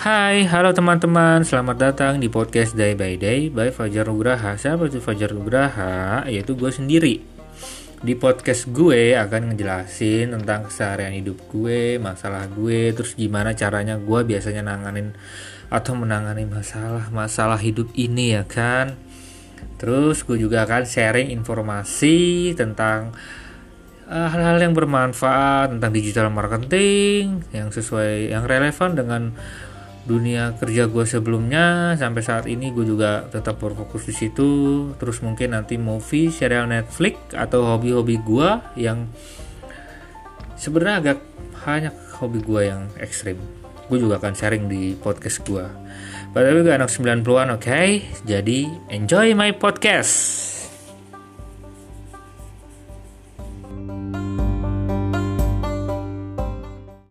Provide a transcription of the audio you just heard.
Hai, halo teman-teman, selamat datang di podcast Day by Day by Fajar Nugraha. Siapa itu Fajar Nugraha? Yaitu gue sendiri. Di podcast gue akan ngejelasin tentang keseharian hidup gue, masalah gue, terus gimana caranya gue biasanya nanganin atau menangani masalah-masalah hidup ini ya kan. Terus gue juga akan sharing informasi tentang eh, hal-hal uh, yang bermanfaat tentang digital marketing yang sesuai yang relevan dengan dunia kerja gue sebelumnya sampai saat ini gue juga tetap berfokus di situ. Terus mungkin nanti movie serial Netflix atau hobi-hobi gue yang sebenarnya agak banyak hobi gue yang ekstrim. Gue juga akan sharing di podcast gue Padahal gue anak 90-an oke? Okay? Jadi enjoy my podcast